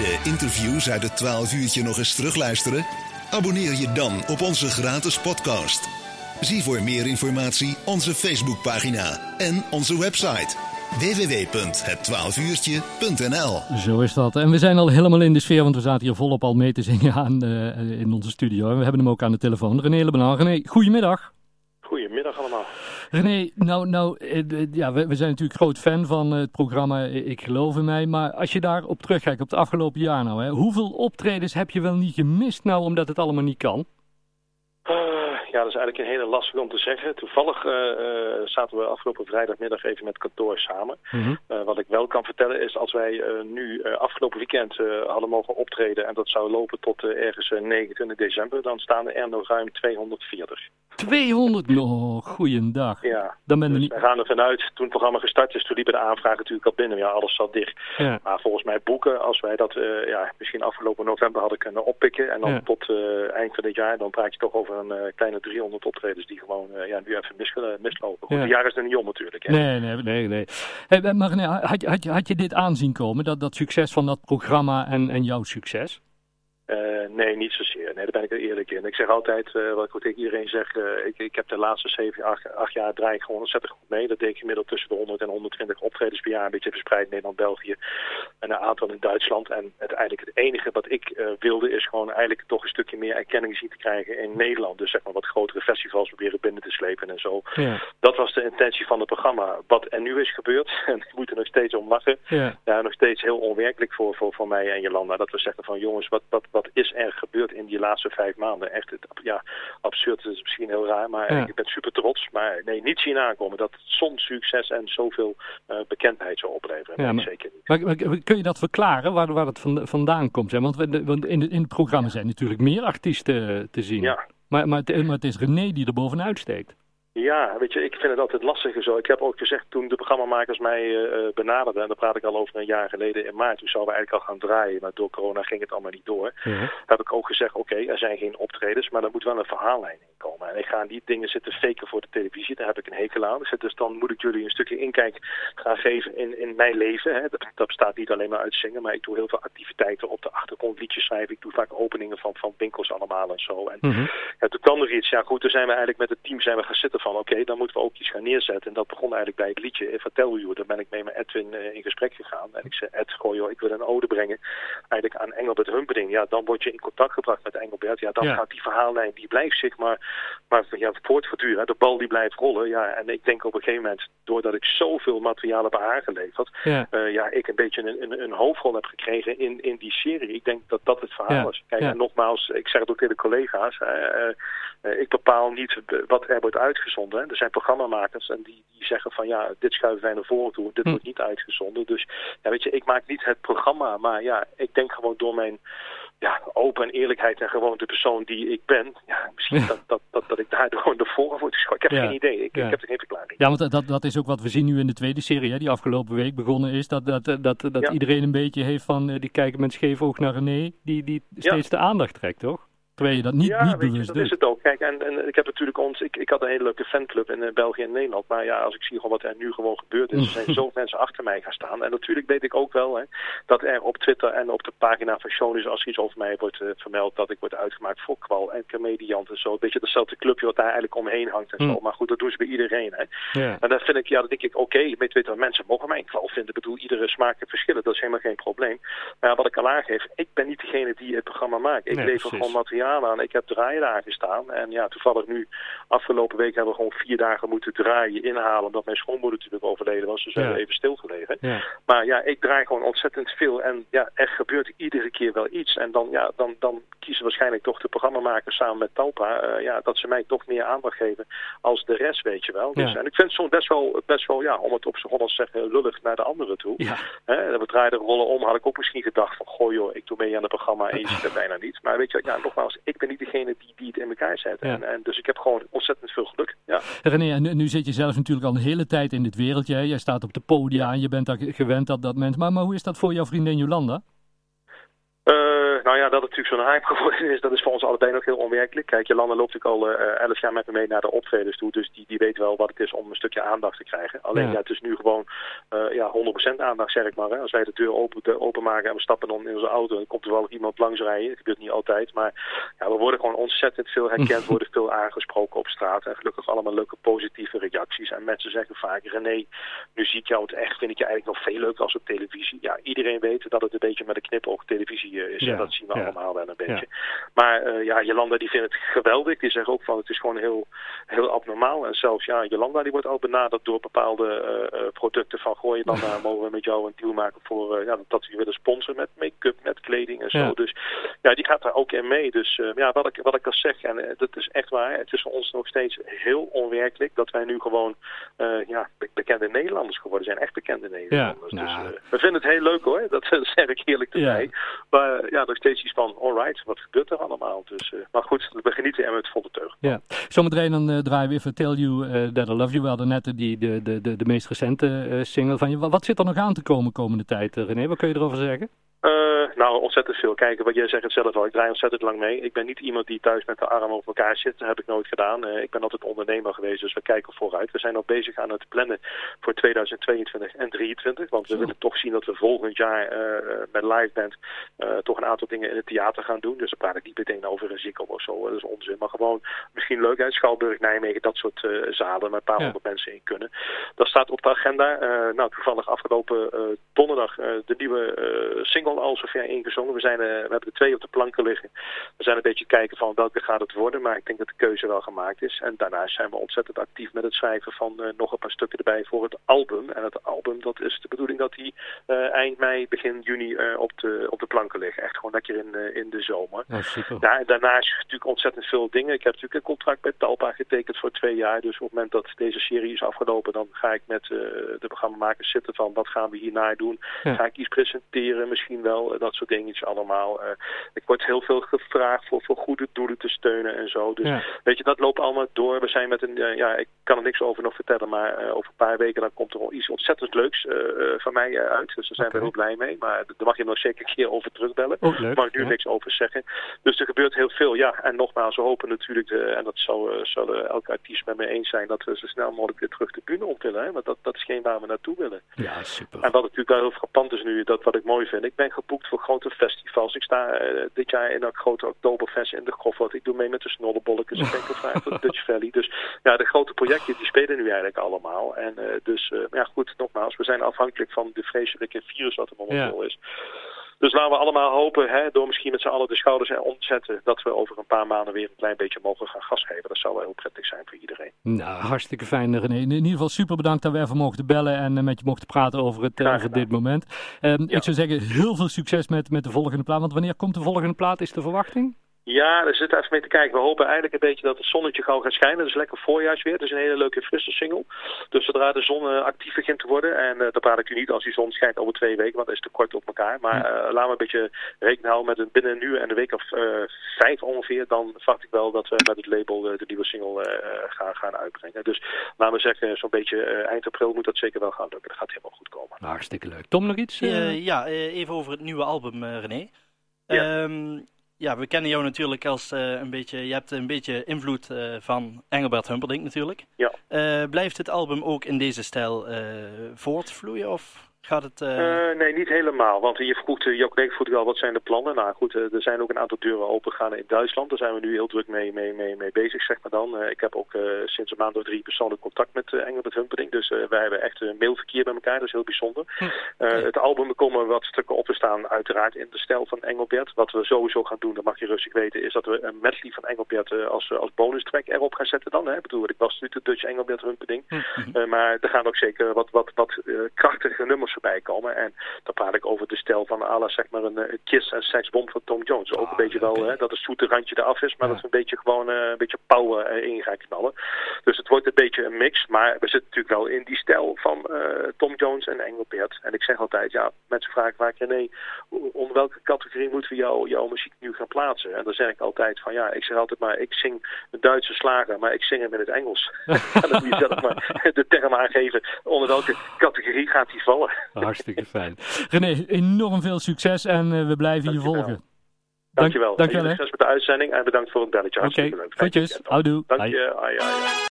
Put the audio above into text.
de interviews uit het 12 uurtje nog eens terugluisteren? Abonneer je dan op onze gratis podcast. Zie voor meer informatie onze Facebookpagina en onze website www.het12uurtje.nl Zo is dat. En we zijn al helemaal in de sfeer, want we zaten hier volop al mee te zingen aan, uh, in onze studio. En we hebben hem ook aan de telefoon. René Lebanon. René, goedemiddag. Goedemiddag allemaal. René, nou, nou ja, we, we, zijn natuurlijk groot fan van het programma Ik Geloof in Mij. Maar als je daarop terugkijkt, op het afgelopen jaar nou, hè, hoeveel optredens heb je wel niet gemist nou, omdat het allemaal niet kan? ja, dat is eigenlijk een hele lastige om te zeggen. Toevallig uh, uh, zaten we afgelopen vrijdagmiddag even met kantoor samen. Mm -hmm. wat ik wel kan vertellen is, als wij nu afgelopen weekend hadden mogen optreden... en dat zou lopen tot ergens 29 december... dan staan er nog ruim 240. 200? Oh, goeiedag. Ja, dan ben dus niet... we gaan er vanuit. Toen het programma gestart is, toen liepen de aanvragen natuurlijk al binnen. Ja, alles zat dicht. Ja. Maar volgens mij boeken, als wij dat ja, misschien afgelopen november hadden kunnen oppikken... en dan Ja. tot eind van dit jaar, dan praat je toch over een kleine 300 optredens die gewoon ja, nu even mis, mislopen. Goed, Ja. een jaar is er niet om natuurlijk. Hè. Nee, nee, nee. nee. Hey, maar had, je- had, had je dit aanzien komen, dat, dat succes van dat programma en, en jouw succes? Uh, nee, niet zozeer. Nee, daar ben ik er eerlijk in. Ik zeg altijd, uh, wat ik ook tegen iedereen zeg, uh, ik, ik heb de laatste 7, 8, 8 jaar draai ik gewoon ontzettend goed mee. Dat deed ik gemiddeld tussen de 100 en 120 optredens per jaar, een beetje verspreid in Nederland, België en een aantal in Duitsland. En het, eigenlijk het enige wat ik wilde is gewoon eigenlijk toch een stukje meer erkenning zien te krijgen in Nederland. Dus zeg maar wat grotere festivals proberen binnen te slepen en zo. Ja. Dat was de intentie van het programma. Wat er nu is gebeurd, en ik moet er nog steeds om lachen, Ja. ja, nog steeds heel onwerkelijk voor, voor, voor mij en Jolanda. Dat we zeggen van jongens, wat, wat, wat is er gebeurd in die laatste vijf maanden? Echt, het, ja, absurd, is misschien heel raar, maar Ja. ik ben super trots. Maar nee, niet zien aankomen dat zo'n succes en zoveel uh, bekendheid zou opleveren. Ja, maar- zeker niet. Maar, maar kun je dat verklaren, waar, waar het van- vandaan komt? Hè? Want, we- want in, het- in het programma zijn natuurlijk meer artiesten te zien. Ja. Maar, maar, het, maar het is René die er bovenuit steekt. Ja, weet je, ik vind het altijd lastiger zo. Ik heb ook gezegd toen de programmamakers mij uh, benaderden, en daar praat ik al over een jaar geleden in maart, toen zouden we eigenlijk al gaan draaien, maar door corona ging het allemaal niet door. Heb ik ook gezegd, oké, er zijn geen optredens, maar er moet wel een verhaallijn in komen. En ik ga niet dingen zitten faken voor de televisie, daar heb ik een hekel aan. Dus dan moet ik jullie een stukje inkijk gaan geven in, in mijn leven. Hè. Dat, dat bestaat niet alleen maar uit zingen, maar ik doe heel veel activiteiten op de achtergrond, liedjes schrijven. Ik doe vaak openingen van, van winkels allemaal en zo. En Mhm. ja, toen kwam er iets. Ja goed, toen zijn we eigenlijk met het team zijn we gaan zitten van oké, dan moeten we ook iets gaan neerzetten. En dat begon eigenlijk bij het liedje eh, Vertel u. Daar ben ik mee met Edwin uh, in gesprek gegaan. En ik zei, Ed, goh joh, ik wil een ode brengen eigenlijk aan Engelbert Humperdinck. Ja, dan word je in contact gebracht met Engelbert. Ja, dan Ja. gaat die verhaallijn, die blijft zich maar, maar ja, voortverduren. De bal die blijft rollen. Ja, en ik denk op een gegeven moment, doordat ik zoveel materiaal heb aangeleverd, Ja. uh, ja, ik een beetje een, een, een hoofdrol heb gekregen in, in die serie. Ik denk dat dat het verhaal Ja. is. Kijk, en nogmaals, ik zeg het ook tegen de collega's. Uh, uh, ik bepaal niet wat er wordt uitgezonden. Er zijn programmamakers en die, die zeggen van ja, dit schuiven wij naar voren toe, dit Hm. wordt niet uitgezonden. Dus ja, weet je, ik maak niet het programma, maar ja, ik denk gewoon door mijn ja, open en eerlijkheid en gewoon de persoon die ik ben, ja, misschien Ja. Dat, dat, dat, dat ik daar gewoon naar voren word geschoten. Ik heb Ja. geen idee, ik, Ja. ik heb er geen verklaring. Ja, want dat, dat is ook wat we zien nu in de tweede serie, hè, die afgelopen week begonnen is. Dat, dat, dat, dat iedereen een beetje heeft van, eh, die kijken met scheef oog naar René, die, die steeds de aandacht trekt, toch? Terwijl je dat niet, ja, niet je, bewust dat doet. is het ook. Kijk, en, en ik heb natuurlijk ons, ik, ik had een hele leuke fanclub in uh, België en Nederland. Maar ja, als ik zie gewoon wat er nu gewoon gebeurd is, er zijn zoveel mensen achter mij gaan staan. En natuurlijk weet ik ook wel hè, dat er op Twitter en op de pagina van Shownieuws, als er iets over mij wordt uh, vermeld, dat ik word uitgemaakt voor kwal en comediant en zo. Een beetje datzelfde clubje wat daar eigenlijk omheen hangt en Mm. zo. Maar goed, dat doen ze bij iedereen. Hè. Ja. En dan vind ik, ja, dan denk ik, oké, okay, met Twitter, mensen mogen mij kwal vinden. Ik bedoel, iedere smaak heeft verschillen, dat is helemaal geen probleem. Maar ja, wat ik al aangeef, ik ben niet degene die het programma maakt. Ik Nee, lever gewoon materiaal aan. Ik heb draaien daar gestaan. En ja, toevallig nu, afgelopen week hebben we gewoon vier dagen moeten draaien, inhalen, omdat mijn schoonmoeder natuurlijk overleden was. Dus we Ja. hebben even stilgelegen. Ja. Maar ja, ik draai gewoon ontzettend veel. En ja, er gebeurt iedere keer wel iets. En dan, ja, dan, dan kiezen waarschijnlijk toch de programmamakers samen met Talpa, uh, ja, dat ze mij toch meer aandacht geven als de rest, weet je wel. Dus, Ja. En ik vind het soms best wel, best wel, ja, om het op z'n Hollands zeggen, lullig naar de anderen toe. Ja. We draaiden de rollen om, had ik ook misschien gedacht van, goh joh, ik doe mee aan het programma en je ziet het bijna niet. Maar weet je, ja, nogmaals, ik ben niet degene die, die het in elkaar zet. Ja. En, en, dus ik heb gewoon ontzettend veel geluk. Ja. René, en nu, nu zit je zelf natuurlijk al een hele tijd in dit wereldje. hè. Jij staat op de podia en je bent daar gewend dat dat mensen... Maar, maar hoe is dat voor jouw vriendin Jolanda? Uh, Nou ja, dat het natuurlijk zo'n hype geworden is, dat is voor ons allebei nog heel onwerkelijk. Kijk, Jolanda loopt natuurlijk al uh, elf jaar met me mee naar de optredens toe, dus die, die weet wel wat het is om een stukje aandacht te krijgen. Alleen ja, het is nu gewoon uh, ja, 100% aandacht, zeg ik maar. Hè. Als wij de deur open, de, openmaken en we stappen dan in onze auto, dan komt er wel iemand langs rijden. Dat gebeurt niet altijd, maar ja, we worden gewoon ontzettend veel herkend, worden veel aangesproken op straat. En gelukkig allemaal leuke positieve reacties. En mensen zeggen vaak, René, nu zie ik jou het echt, vind ik je eigenlijk nog veel leuker als op televisie. Ja, iedereen weet dat het een beetje met een knipoog televisie is. Ja. En dat zien we allemaal wel een beetje. Maar uh, ja, Jolanda die vindt het geweldig. Die zegt ook van het is gewoon heel, heel abnormaal. En zelfs ja, Jolanda die wordt al benaderd door bepaalde uh, producten van gooi je dan mogen we met jou een deal maken voor ja, dat we willen sponsoren met make-up, met kleding en zo. Dus ja, die gaat daar ook in mee. Dus ja, wat ik, wat ik al zeg, en dat is echt waar, het is voor ons nog steeds heel onwerkelijk dat wij nu gewoon ja, bekende Nederlanders geworden zijn. Echt bekende Nederlanders. Ja, nou. dus, we vinden het heel leuk hoor, dat zeg ik eerlijk erbij. Maar ja, nog steeds van, alright, wat gebeurt er allemaal? Dus, uh, maar goed, we genieten er met volle teug. Ja, zometeen dan uh, draaien we even Tell You uh, That I Love You. Wel net die, de, de, de, de meest recente single van je. Wat zit er nog aan te komen komende tijd, René? Wat kun je erover zeggen? Uh, nou, ontzettend veel. Kijken, wat jij zegt het zelf al. Ik draai ontzettend lang mee. Ik ben niet iemand die thuis met de armen over elkaar zit. Dat heb ik nooit gedaan. Uh, ik ben altijd ondernemer geweest, dus we kijken vooruit. We zijn al bezig aan het plannen voor 2022 en 2023. Want we willen toch zien dat we volgend jaar uh, met live band toch een aantal dingen in het theater gaan doen. Dus dan praat ik niet meteen over een ziekel of zo. Dat is onzin. Maar gewoon misschien leuk uit. Schouwburg, Nijmegen, dat soort zalen met een paar ja. honderd mensen in kunnen. Dat staat op de agenda. nou, toevallig afgelopen donderdag de nieuwe single al zover ingezongen. We, zijn, uh, we hebben er twee op de planken liggen. We zijn een beetje kijken van welke gaat het worden. Maar ik denk dat de keuze wel gemaakt is. En daarnaast zijn we ontzettend actief met het schrijven van uh, nog een paar stukken erbij voor het album. En het album, dat is de bedoeling dat die uh, eind mei, begin juni op, de, op de planken liggen. Echt gewoon lekker in, in de zomer. Ja, super. En daarnaast natuurlijk ontzettend veel dingen. Ik heb natuurlijk een contract met Talpa getekend voor twee jaar. Dus op het moment dat deze serie is afgelopen, dan ga ik met de programmamakers zitten van wat gaan we hierna doen. Ja. Ga ik iets presenteren, misschien wel, dat soort dingetjes allemaal. Uh, ik word heel veel gevraagd voor, voor goede doelen te steunen en zo. Dus ja. weet je, dat loopt allemaal door. We zijn met een, uh, ja, ik kan er niks over nog vertellen, maar uh, over een paar weken dan komt er wel iets ontzettend leuks van mij uit. Dus daar zijn okay. we heel blij mee. Maar daar mag je nog zeker een keer over terugbellen. Oh, leuk, mag ik nu ja. niks over zeggen. Dus er gebeurt heel veel, ja. En nogmaals, we hopen natuurlijk, de, en dat zal, elke artiest met me eens zijn, dat we zo snel mogelijk weer terug de bühne op willen. Hè? Want dat, dat is geen waar we naartoe willen. Ja, super. En wat natuurlijk wel heel frappant is nu, dat wat ik mooi vind. Ik ben geboekt voor grote festivals. Ik sta uh, dit jaar in een grote Oktoberfest in de Goffert. Ik doe mee met de snollebolletjes. Ik denk gevraagd voor de Dutch Valley. Dus ja, de grote projecten die spelen nu eigenlijk allemaal. En uh, dus, uh, ja goed, nogmaals, we zijn afhankelijk van de vreselijke virus wat er momenteel Ja. is. Dus laten we allemaal hopen, hè, door misschien met z'n allen de schouders eronder te zetten, dat we over een paar maanden weer een klein beetje mogen gaan gas geven. Dat zou wel heel prettig zijn voor iedereen. Nou, hartstikke fijn René. In ieder geval super bedankt dat we even mochten bellen en uh, met je mochten praten over, het, over dit moment. Um, Ja. Ik zou zeggen, heel veel succes met, met de volgende plaat. Want wanneer komt de volgende plaat, is de verwachting? Ja, daar zitten we even mee te kijken. We hopen eigenlijk een beetje dat het zonnetje gauw gaat schijnen. Het is lekker voorjaarsweer. Het is een hele leuke frisse single. Dus zodra de zon uh, actief begint te worden, en uh, dan praat ik u niet als die zon schijnt over twee weken, want dat is te kort op elkaar. Maar uh, laten we een beetje rekening houden met een binnen nu en een week of uh, vijf ongeveer. Dan verwacht ik wel dat we met het label uh, de nieuwe single uh, gaan, gaan uitbrengen. Dus laten we zeggen, zo'n beetje uh, eind april moet dat zeker wel gaan lukken. Dat gaat helemaal goed komen. Nou, hartstikke leuk. Tom, nog iets? Uh, ja, even over het nieuwe album, René. Ja. Um, ja, we kennen jou natuurlijk als uh, een beetje, je hebt een beetje invloed uh, van Engelbert Humperdinck natuurlijk. Ja. Uh, blijft het album ook in deze stijl voortvloeien of gaat het... nee, niet helemaal, want je vroeg, ook vroeg wel wat zijn de plannen. Nou goed, er zijn ook een aantal deuren opengegaan in Duitsland. Daar zijn we nu heel druk mee, mee, mee, mee bezig, zeg maar dan. ik heb ook sinds een maand of drie persoonlijk contact met Engelbert Humperdinck. Dus wij hebben echt een mailverkeer bij elkaar, dat is heel bijzonder. Hm. Het album, komen wat stukken op te staan, uiteraard in de stijl van Engelbert. Wat we sowieso gaan doen, dat mag je rustig weten, is dat we een medley van Engelbert uh, als, als bonus track erop gaan zetten dan. Hè. Ik bedoel, ik was nu de Dutch Engelbert Humperdinck. Hm. Uh, maar er gaan ook zeker wat, wat, wat uh, krachtige nummers voorbij komen. En dan praat ik over de stijl van ala, zeg maar een, een Kiss en Sex-bomb van Tom Jones. Ook Ah, een beetje okay. wel, hè, dat het zoete randje eraf is, maar Ja. dat we een beetje gewoon een beetje power in gaan knallen. Dus het wordt een beetje een mix, maar we zitten natuurlijk wel in die stijl van Tom Jones en Engelbert. En ik zeg altijd, ja, mensen vragen vaak, nee, onder welke categorie moeten we jou, jouw muziek nu gaan plaatsen? En dan zeg ik altijd van ja, ik zeg altijd maar, ik zing een Duitse slager, maar ik zing hem in het Engels. en dan moet je zelf maar de term aangeven onder welke categorie gaat die vallen. Hartstikke fijn. René, enorm veel succes en uh, we blijven je volgen. Dankjewel. Dankjewel. Succes met de uitzending en bedankt voor het belletje. Oké, goedjes. weekend. Houdoe. Dank je.